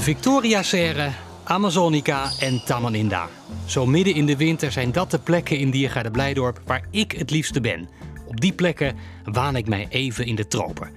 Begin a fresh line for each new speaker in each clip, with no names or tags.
Victoria Serre, Amazonica en Tamaninda. Zo midden in de winter zijn dat de plekken in Diergaarde Blijdorp waar ik het liefste ben. Op die plekken waan ik mij even in de tropen.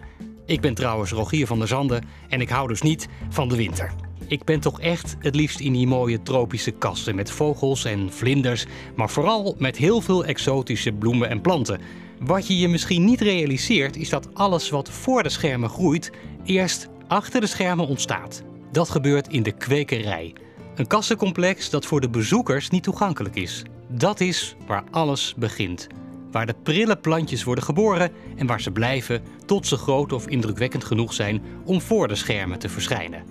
Ik ben trouwens Rogier van der Zanden en ik hou dus niet van de winter. Ik ben toch echt het liefst in die mooie tropische kasten met vogels en vlinders, maar vooral met heel veel exotische bloemen en planten. Wat je je misschien niet realiseert is dat alles wat voor de schermen groeit, eerst achter de schermen ontstaat. Dat gebeurt in de kwekerij. Een kassencomplex dat voor de bezoekers niet toegankelijk is. Dat is waar alles begint. Waar de prille plantjes worden geboren en waar ze blijven tot ze groot of indrukwekkend genoeg zijn om voor de schermen te verschijnen.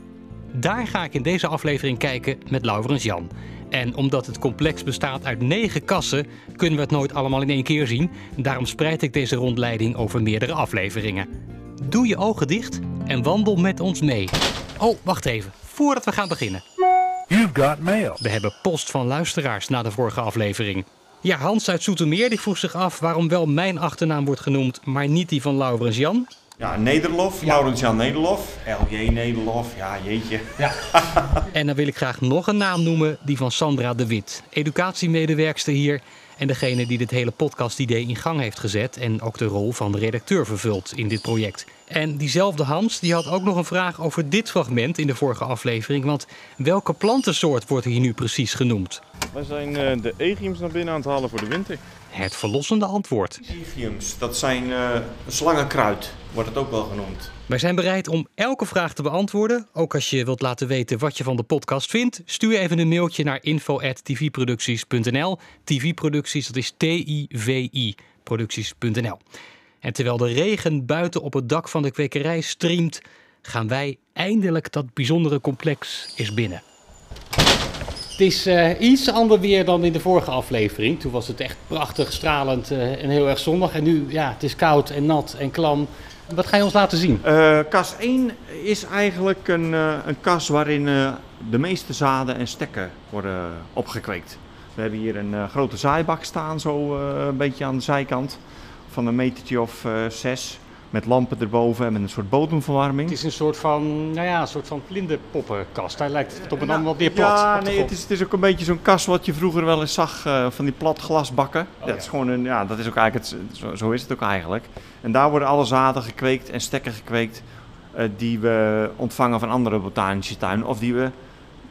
Daar ga ik in deze aflevering kijken met Laurens Jan. En omdat het complex bestaat uit negen kassen, kunnen we het nooit allemaal in één keer zien. Daarom spreid ik deze rondleiding over meerdere afleveringen. Doe je ogen dicht en wandel met ons mee. Oh, wacht even, voordat we gaan beginnen.
You've got mail.
We hebben post van luisteraars na de vorige aflevering. Ja, Hans uit Soetermeer die vroeg zich af waarom wel mijn achternaam wordt genoemd, maar niet die van Laurens Jan.
Ja, Nederlof, Laurens Jan Nederlof, LJ Nederlof, ja jeetje.
En dan wil ik graag nog een naam noemen, die van Sandra de Wit, educatiemedewerkster hier en degene die dit hele podcast-idee in gang heeft gezet en ook de rol van redacteur vervult in dit project. En diezelfde Hans die had ook nog een vraag over dit fragment in de vorige aflevering, want welke plantensoort wordt hier nu precies genoemd?
Wij zijn eh, de egiums naar binnen aan het halen voor de winter.
Het verlossende antwoord.
Egiums, dat zijn eh, slangenkruid, wordt het ook wel genoemd.
Wij zijn bereid om elke vraag te beantwoorden. Ook als je wilt laten weten wat je van de podcast vindt, stuur even een mailtje naar info@tvproducties.nl. TV-producties, dat is T-I-V-I, producties.nl. En terwijl de regen buiten op het dak van de kwekerij streamt, gaan wij eindelijk dat bijzondere complex eens binnen. Het is eh, iets ander weer dan in de vorige aflevering. Toen was het echt prachtig, stralend eh, en heel erg zonnig. En nu, ja, het is koud en nat en klam. Wat ga je ons laten zien?
Eh, kas 1 is eigenlijk een, eh, een kas waarin eh, de meeste zaden en stekken worden opgekweekt. We hebben hier een eh, grote zaaibak staan, zo eh, een beetje aan de zijkant. Van een metertje of eh, zes. Met lampen erboven en met een soort bodemverwarming.
Het is een soort van, nou ja, een soort van vlinderpoppenkast. Hij lijkt het op een
Nou,
ander wat meer plat.
Ja, nee, het is, het is ook een beetje zo'n kas wat je vroeger wel eens zag eh, van die plat glasbakken.
Oh,
dat
ja.
is gewoon een, ja, dat is ook eigenlijk het, zo, zo is het ook eigenlijk. En daar worden alle zaden gekweekt en stekken gekweekt eh, die we ontvangen van andere botanische tuinen of die we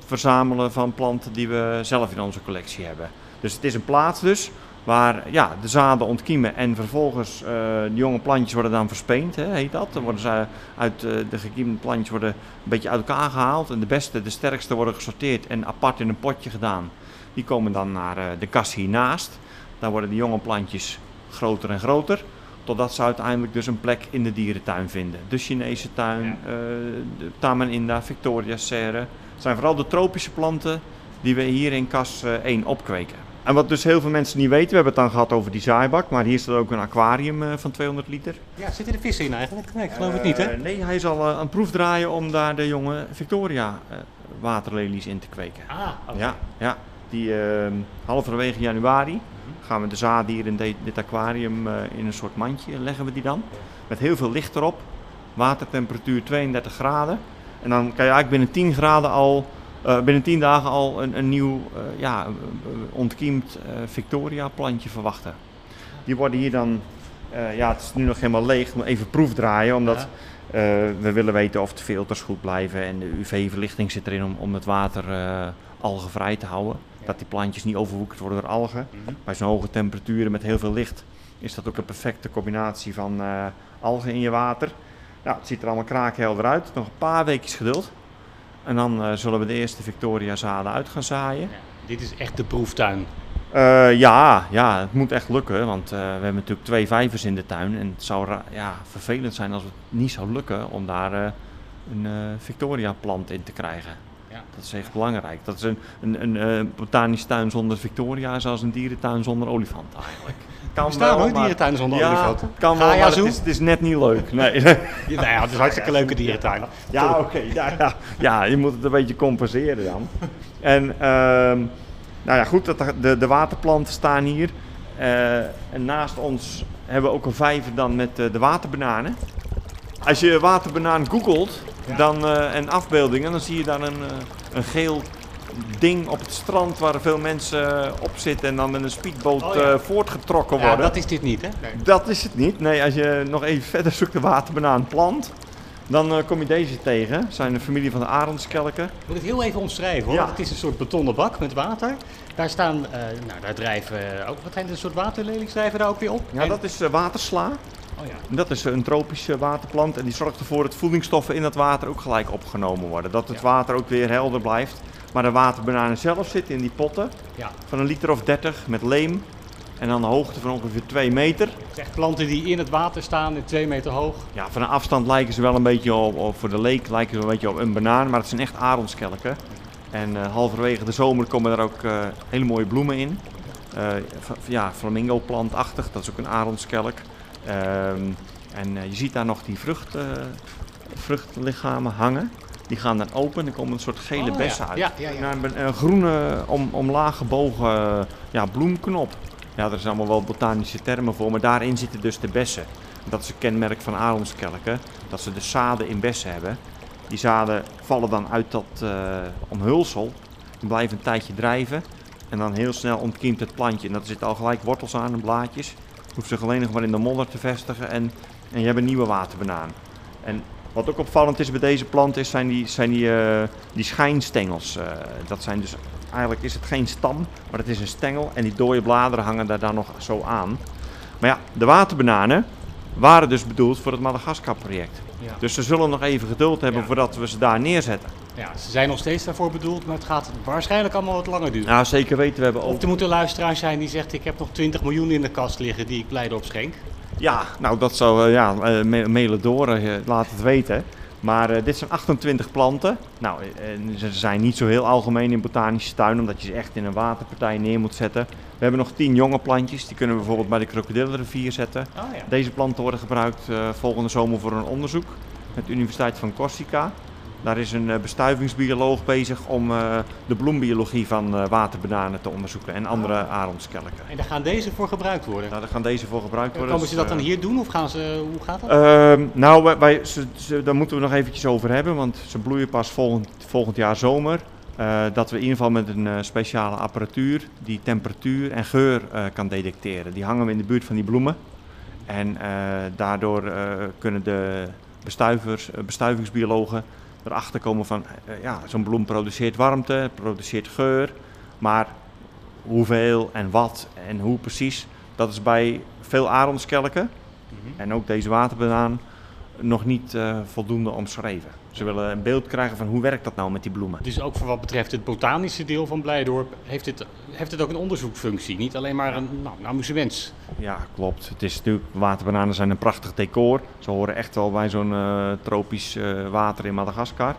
verzamelen van planten die we zelf in onze collectie hebben. Dus het is een plaats dus waar ja, de zaden ontkiemen en vervolgens eh, de jonge plantjes worden dan verspeend, hè, heet dat. Dan worden ze uit eh, de gekiemde plantjes worden een beetje uit elkaar gehaald en de beste, de sterkste worden gesorteerd en apart in een potje gedaan. Die komen dan naar eh, de kas hiernaast. Daar worden de jonge plantjes groter en groter. Totdat ze uiteindelijk dus een plek in de dierentuin vinden. De Chinese tuin,
Ja.
de Tamarinda, Victoria Serre. Het zijn vooral de tropische planten die we hier in kas eh, 1 opkweken. En wat dus heel veel mensen niet weten, we hebben het dan gehad over die zaaibak. Maar hier staat ook een aquarium eh, van 200 liter.
Ja, zitten er vissen in eigenlijk? Nee, ik geloof het niet, hè?
Eh, nee, hij zal eh, een proef draaien om daar de jonge Victoria waterlelies in te kweken.
Ah, oké.
Ja, ja. Die ehm, halverwege januari
Mhm.
gaan we de hier in de- dit aquarium in een soort mandje leggen we die dan. Met heel veel licht erop. Watertemperatuur 32 graden. En dan kan je eigenlijk binnen 10 graden al, eh, binnen 10 dagen al een, een nieuw eh, ja, ontkiemd eh, Victoria plantje verwachten. Die worden hier dan, ja het is nu nog helemaal leeg, maar even proefdraaien. Omdat
Ja.
we willen weten of de filters goed blijven en de UV-verlichting zit erin om, om het water algenvrij te houden. Dat die plantjes niet overwoekerd worden door algen.
Mhm.
Bij zo'n hoge temperaturen met heel veel licht is dat ook een perfecte combinatie van algen in je water. Nou, het ziet er allemaal kraakhelder uit. Nog een paar weekjes geduld. En dan eh, zullen we de eerste Victoria zaden uit gaan zaaien.
Ja, Dit is echt de proeftuin.
Eh, ja, ja, het moet echt lukken. Want eh, we hebben natuurlijk twee vijvers in de tuin. En het zou ja, vervelend zijn als het niet zou lukken om daar een eh, Victoria plant in te krijgen.
Ja.
Dat is echt belangrijk. Dat is een, een, een botanische tuin zonder Victoria is als een dierentuin zonder olifant eigenlijk. Kan
Er staan nooit
maar-
dierentuinen zonder
ja,
olifanten.
het kan wel, maar het is, het is net niet leuk. Nee.
Ja, nou ja, het is hartstikke leuke dierentuin.
Ja, oké. ja, ja. ja, je moet het een beetje compenseren dan. En ehm, nou ja, goed, dat de, de waterplanten staan hier. Eh, en naast ons hebben we ook een vijver dan met eh, de waterbananen. Als je waterbanaan googelt dan, eh, en afbeeldingen, dan zie je daar een, een geel ding op het strand waar veel mensen op zitten en dan met een speedboot
Oh, ja.
voortgetrokken
Ja,
worden.
dat is dit niet, hè?
Dat is het niet. Nee, als je nog even verder zoekt de waterbanaan plant, dan eh, kom je deze tegen. Het zijn de familie van de arendskelken.
Ik moet het heel even omschrijven hoor.
Ja.
Het is een soort betonnen bak met water. Daar staan, eh, nou daar drijven ook, wat zijn dit soort waterlelies drijven daar ook weer op?
Ja,
En-
dat is eh, watersla.
Oh ja.
En Dat is een tropische waterplant en die zorgt ervoor dat voedingsstoffen in dat water ook gelijk opgenomen worden. Dat het
Ja.
water ook weer helder blijft. Maar de waterbananen zelf zitten in die potten
ja.
van een liter of 30 met leem. En dan een hoogte van ongeveer 2 meter.
Echt planten die in het water staan, en twee meter hoog.
Ja, van een afstand lijken ze wel een beetje op, op- voor de leek lijken ze een beetje op een banaan, maar het zijn echt arendskelken. En eh, halverwege de zomer komen er ook eh, hele mooie bloemen in. Eh, ja, flamingo plantachtig, dat is ook een arendskelk. Ehm, en je ziet daar nog die vrucht, vruchtlichamen hangen. Die gaan dan open en er komen een soort gele
Oh, ja.
bessen uit.
Ja, ja, ja.
Nou, een, groene om, omlaag gebogen ja, bloemknop. Ja, er zijn allemaal wel botanische termen voor, maar daarin zitten dus de bessen. Dat is een kenmerk van arendskelken, dat ze de zaden in bessen hebben. Die zaden vallen dan uit dat eh, omhulsel, blijven een tijdje drijven en dan heel snel ontkiemt het plantje. En dat zit al gelijk wortels aan en blaadjes. Hoeft zich alleen nog maar in de modder te vestigen en, en je hebt een nieuwe waterbanaan. En wat ook opvallend is bij deze plant is, zijn die, zijn die, eh, die schijnstengels. Eh, dat zijn dus, eigenlijk is het geen stam, maar het is een stengel en die dode bladeren hangen daar dan nog zo aan. Maar ja, de waterbananen waren dus bedoeld voor het Madagaskar-project.
Ja.
Dus ze zullen nog even geduld hebben
Ja.
voordat we ze daar neerzetten.
ja, ze zijn nog steeds daarvoor bedoeld, maar het gaat waarschijnlijk allemaal wat langer duren.
Nou, zeker weten, we hebben ook...
Of er moet een luisteraar zijn die zegt, ik heb nog 20 miljoen in de kast liggen die ik Blijdorp schenk.
Ja, nou dat zou, eh, ja, eh, ma- mailen door, eh, laat het weten. Maar eh, dit zijn 28 planten. Nou, eh, en ze zijn niet zo heel algemeen in botanische tuin, omdat je ze echt in een waterpartij neer moet zetten. We hebben nog 10 jonge plantjes, die kunnen we bijvoorbeeld bij de krokodillenrivier zetten.
Oh ja.
Deze planten worden gebruikt eh, volgende zomer voor een onderzoek met de Universiteit van Corsica. Daar is een eh, bestuivingsbioloog bezig om eh, de bloembiologie van eh, waterbananen te onderzoeken en andere arendskelken.
En daar gaan deze voor gebruikt worden.
Nou, daar gaan deze voor gebruikt worden.
Komen ze dat dan hier doen of gaan ze, hoe gaat dat?
Ehm, nou, wij, wij- ze, ze- daar moeten we nog eventjes over hebben, want ze bloeien pas volgend, volgend jaar zomer. Dat we in ieder geval met een speciale apparatuur die temperatuur en geur kan detecteren. Die hangen we in de buurt van die bloemen. En daardoor kunnen de bestuivers, bestuivingsbiologen erachter komen van, eh, ja, zo'n bloem produceert warmte, produceert geur. Maar hoeveel en wat en hoe precies, dat is bij veel arendskelken
Mhm.
en ook deze waterbanaan nog niet eh, voldoende omschreven. Ze willen een beeld krijgen van hoe werkt dat nou met die bloemen.
Dus ook voor wat betreft het botanische deel van Blijdorp heeft het, heeft het ook een onderzoeksfunctie. Niet alleen maar een, nou, een amusement.
Ja, klopt. Het is natuurlijk, waterbananen zijn een prachtig decor. Ze horen echt wel bij zo'n eh, tropisch eh, water in Madagaskar.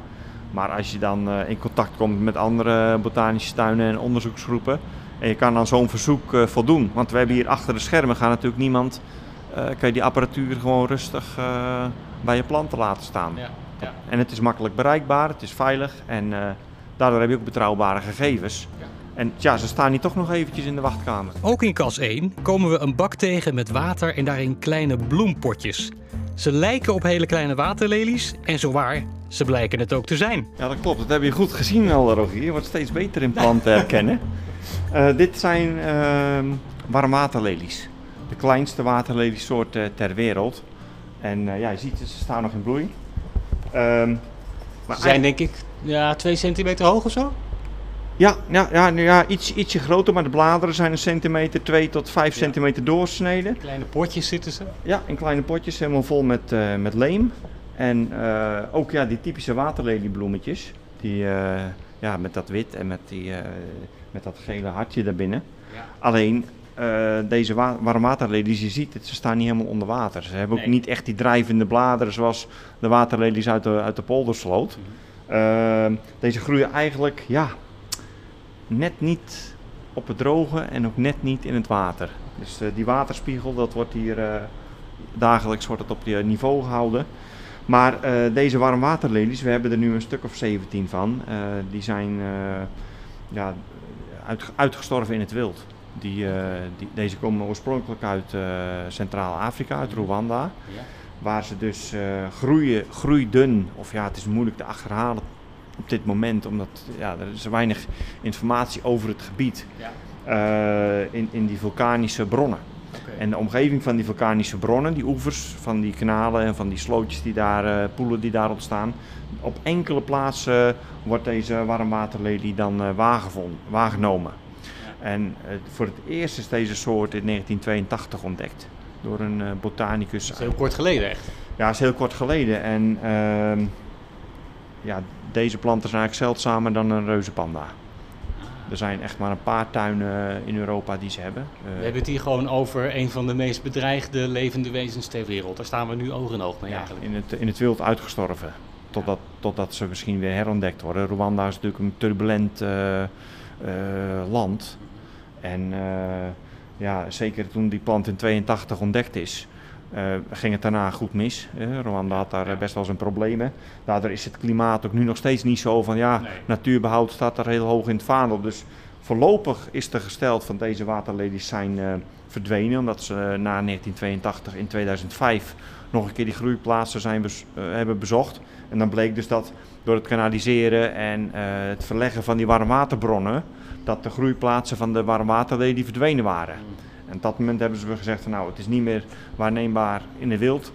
Maar als je dan in contact komt met andere botanische tuinen en onderzoeksgroepen en je kan aan zo'n verzoek voldoen. Want we hebben hier achter de schermen gaan natuurlijk niemand, eh, kan je die apparatuur gewoon rustig bij je planten laten staan.
Ja, ja.
En het is makkelijk bereikbaar, het is veilig en eh, daardoor heb je ook betrouwbare gegevens.
Ja.
En ja, ze staan hier toch nog eventjes in de wachtkamer.
Ook in kas 1 komen we een bak tegen met water en daarin kleine bloempotjes. Ze lijken op hele kleine waterlelies en zowaar, ze blijken het ook te zijn.
Ja, dat klopt. Dat heb je goed gezien al, Rogier. Je wordt steeds beter in planten herkennen. Eh, dit zijn ehm warmwaterlelies. De kleinste waterleliesoort eh, ter wereld. En eh, ja, je ziet, ze staan nog in bloei. Ehm, maar
Ze zijn denk ik ja, 2 centimeter hoog of zo?
Ja, ja, ja, ja iets, ietsje groter, maar de bladeren zijn een centimeter, 2 tot 5
Ja.
centimeter doorsneden.
Kleine potjes zitten ze.
Ja, in kleine potjes, helemaal vol met, eh, met leem. En eh, ook ja, die typische waterleliebloemetjes. Die, ja, met dat wit en met, die, met dat gele hartje daarbinnen.
Ja.
Alleen, eh, deze wa warmwaterlelies, je ziet het, ze staan niet helemaal onder water. Ze hebben ook
Nee.
niet echt die drijvende bladeren zoals de waterlelies uit de, uit de poldersloot.
Mhm.
Eh, deze groeien eigenlijk, ja, net niet op het droge en ook net niet in het water. Dus eh, die waterspiegel, dat wordt hier eh, dagelijks wordt het op je niveau gehouden. Maar deze warmwaterlelies, we hebben er nu een stuk of 17 van, die zijn ja, uit, uitgestorven in het wild. Die, eh, die, deze komen oorspronkelijk uit eh, Centraal-Afrika, uit Rwanda.
Ja.
waar ze dus eh, groeien, groeidun, of ja, het is moeilijk te achterhalen op dit moment, omdat ja, er is weinig informatie over het gebied
Ja.
in, in die vulkanische bronnen. En de omgeving van die vulkanische bronnen, die oevers van die kanalen en van die slootjes die daar, poelen die daar ontstaan. Op enkele plaatsen wordt deze warmwaterlelie dan waargenomen. En eh, voor het eerst is deze soort in 1982 ontdekt door een eh, botanicus.
Dat is heel kort geleden echt.
Ja, dat is heel kort geleden. En ehm, ja, deze planten zijn eigenlijk zeldzamer dan een reuzenpanda. Er zijn echt maar een paar tuinen in Europa die ze hebben. Eh,
We hebben het hier gewoon over een van de meest bedreigde levende wezens ter wereld. Daar staan we nu oog in oog mee
ja,
eigenlijk.
in, het, in het wild uitgestorven. Totdat, totdat ze misschien weer herontdekt worden. Rwanda is natuurlijk een turbulent eh, eh, land. En eh, ja, zeker toen die plant in 82 ontdekt is, eh, ging het daarna goed mis. Eh, Rwanda had daar eh, best wel zijn problemen. Daardoor is het klimaat ook nu nog steeds niet zo van ja,
Nee.
natuurbehoud staat er heel hoog in het vaandel. Dus voorlopig is er gesteld van deze waterlelies zijn verdwenen. Omdat ze na 1982 in 2005 nog een keer die groeiplaatsen zijn hebben bezocht. En dan bleek dus dat door het kanaliseren en het verleggen van die warmwaterbronnen, dat de groeiplaatsen van de warmwaterlelie verdwenen waren. En op dat moment hebben ze gezegd van nou, het is niet meer waarneembaar in het wild.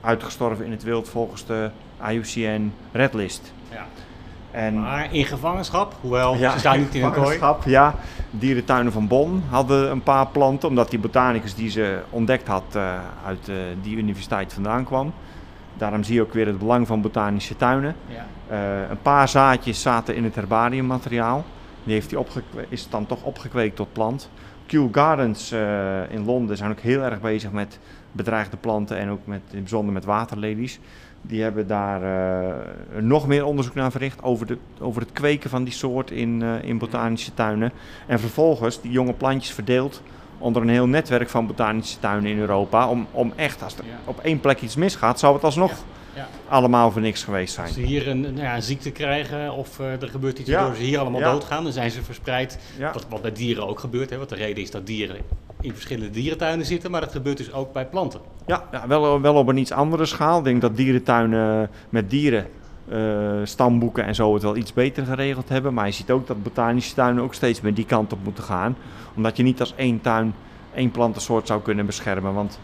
Uitgestorven in het wild volgens de IUCN Redlist.
Ja.
En
Maar in gevangenschap, hoewel
ja,
ze staan niet in een kooi.
gevangenschap, Ja, dierentuinen van Bonn hadden een paar planten, omdat die botanicus die ze ontdekt had eh, uit eh, die universiteit vandaan kwam. Daarom zie je ook weer het belang van botanische tuinen.
Ja.
Eh, een paar zaadjes zaten in het herbariummateriaal. Die heeft opgekwe- is dan toch opgekweekt tot plant. Kew Gardens eh, in Londen zijn ook heel erg bezig met bedreigde planten en ook met, in het bijzonder met waterlelies. Die hebben daar eh, nog meer onderzoek naar verricht over, de, over het kweken van die soort in, eh, in botanische tuinen. En vervolgens die jonge plantjes verdeeld onder een heel netwerk van botanische tuinen in Europa. Om, om echt, als er
Ja.
op één plek iets misgaat, zou het alsnog
Ja.
Allemaal voor niks geweest zijn.
Als ze hier een, nou ja, een ziekte krijgen of eh, er gebeurt iets
Ja.
waardoor ze hier allemaal
Ja.
doodgaan, dan zijn ze verspreid.
Ja.
Wat, wat bij dieren ook gebeurt. Hè? Wat de reden is dat dieren in verschillende dierentuinen zitten, maar dat gebeurt dus ook bij planten.
Ja, ja wel, wel op een iets andere schaal. Ik denk dat dierentuinen met dieren, eh, stamboeken en zo het wel iets beter geregeld hebben. Maar je ziet ook dat botanische tuinen ook steeds meer die kant op moeten gaan. Omdat je niet als één tuin één plantensoort zou kunnen beschermen. Want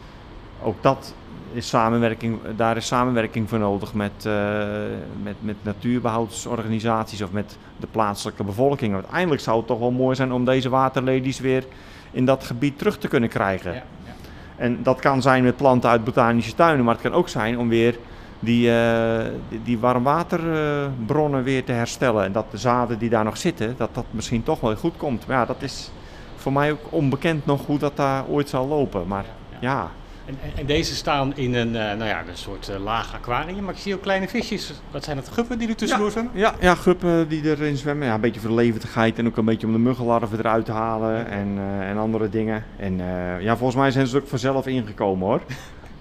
ook dat is samenwerking, daar is samenwerking voor nodig met, eh, met, met natuurbehoudsorganisaties of met de plaatselijke bevolking. Uiteindelijk zou het toch wel mooi zijn om deze waterlelies weer in dat gebied terug te kunnen krijgen. En dat kan zijn met planten uit botanische tuinen, maar het kan ook zijn om weer die, eh, die, die warmwaterbronnen weer te herstellen. En dat de zaden die daar nog zitten, dat dat misschien toch wel goed komt. Maar ja, dat is voor mij ook onbekend nog hoe dat daar ooit zal lopen. Maar ja,
en- en deze staan in een, eh, nou ja, een soort eh, laag aquarium, maar ik zie ook kleine visjes. Wat zijn dat, guppen die er tussendoor zwemmen?
ja, ja guppen die erin zwemmen. Ja, een beetje voor de levendigheid en ook een beetje om de muggenlarven eruit te halen en, eh, en andere dingen. En ja, volgens mij zijn ze ook vanzelf ingekomen hoor.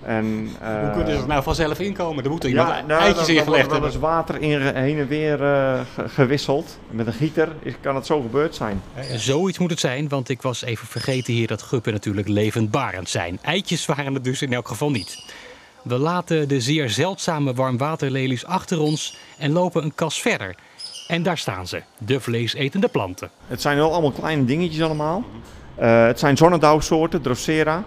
En,
Hoe
eh,
kunnen ze er nou vanzelf inkomen? Er moeten iemand
Ja, nou,
eitjes
wordt wel
hebben.
eens water in, heen en weer eh, ge- gewisseld. Met een gieter is, kan het zo gebeurd zijn.
Zoiets moet het zijn, want ik was even vergeten hier dat guppen natuurlijk levendbarend zijn. Eitjes waren het dus in elk geval niet. We laten de zeer zeldzame warmwaterlelies achter ons en lopen een kas verder. En daar staan ze, de vleesetende planten.
Het zijn wel allemaal kleine dingetjes allemaal. Eh, het zijn zonnedauwsoorten, Drosera.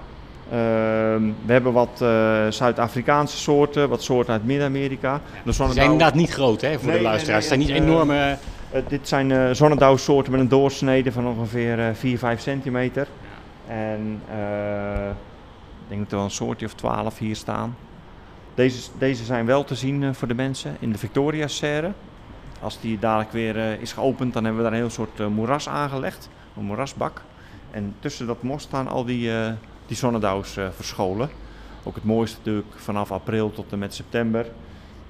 Ehm, we hebben wat eh, Zuid-Afrikaanse soorten, wat soorten uit Midden-Amerika. De
Ze zijn inderdaad niet groot hè, voor
Nee,
de luisteraars.
nee,
het zijn niet
eh,
enorme...
Eh, dit zijn eh zonnedauwsoorten met een doorsnede van ongeveer eh 4, 5 centimeter. En eh, ik denk dat er wel een soortje of 12 hier staan. Deze, deze zijn wel te zien eh, voor de mensen in de Victoria Serre. Als die dadelijk weer eh, is geopend, dan hebben we daar een heel soort eh, moeras aangelegd. Een moerasbak. En tussen dat mos staan al die, eh die zonnedauws eh, verscholen. Ook het mooiste natuurlijk vanaf april tot en met september.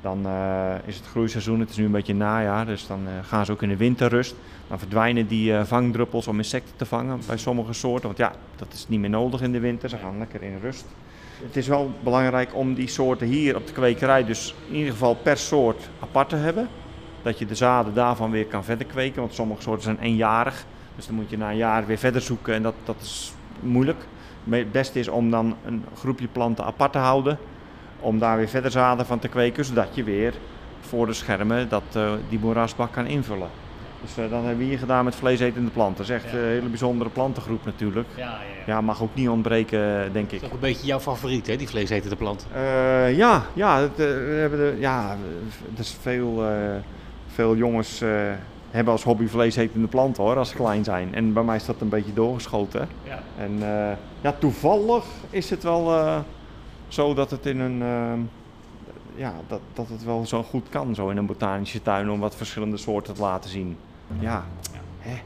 Dan eh, is het groeiseizoen, het is nu een beetje najaar, dus dan eh, gaan ze ook in de winterrust. Dan verdwijnen die vangdruppels om insecten te vangen bij sommige soorten. Want ja, dat is niet meer nodig in de winter, ze gaan lekker in rust. Het is wel belangrijk om die soorten hier op de kwekerij dus in ieder geval per soort apart te hebben. Dat je de zaden daarvan weer kan verder kweken, want sommige soorten zijn eenjarig. Dus dan moet je na een jaar weer verder zoeken en dat, dat is moeilijk. Maar Het beste is om dan een groepje planten apart te houden. om daar weer verder zaden van te kweken, zodat je weer voor de schermen dat, eh, die moerasbak kan invullen. Dus eh, dat hebben we hier gedaan met vleesetende planten. Dat is echt
Ja.
een hele bijzondere plantengroep natuurlijk.
Ja, ja,
Ja, mag ook niet ontbreken, denk ik.
Dat is ook een beetje jouw favoriet, hè, die vleesetende plant.
Eh, ja, ja, het, eh, we hebben de, ja, er is veel, eh, veel jongens eh, hebben als hobby vleesetende planten hoor, als ze klein zijn. En bij mij is dat een beetje doorgeschoten.
Ja.
En eh, ja, toevallig is het wel eh, zo dat het in een, ehm, ja, dat, dat het wel zo goed kan zo in een botanische tuin om wat verschillende soorten te laten zien. Ja,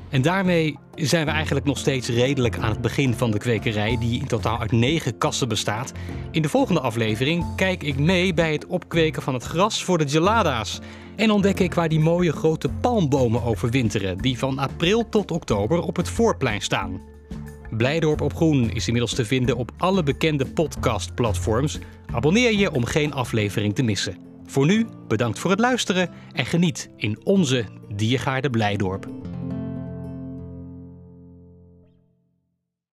En daarmee zijn we eigenlijk nog steeds redelijk aan het begin van de kwekerij, die in totaal uit negen kassen bestaat. In de volgende aflevering kijk ik mee bij het opkweken van het gras voor de gelada's. En ontdek ik waar die mooie grote palmbomen overwinteren, die van april tot oktober op het voorplein staan. Blijdorp op Groen is inmiddels te vinden op alle bekende podcastplatforms. Abonneer je om geen aflevering te missen. Voor nu, bedankt voor het luisteren en geniet in onze Diergaarde Blijdorp.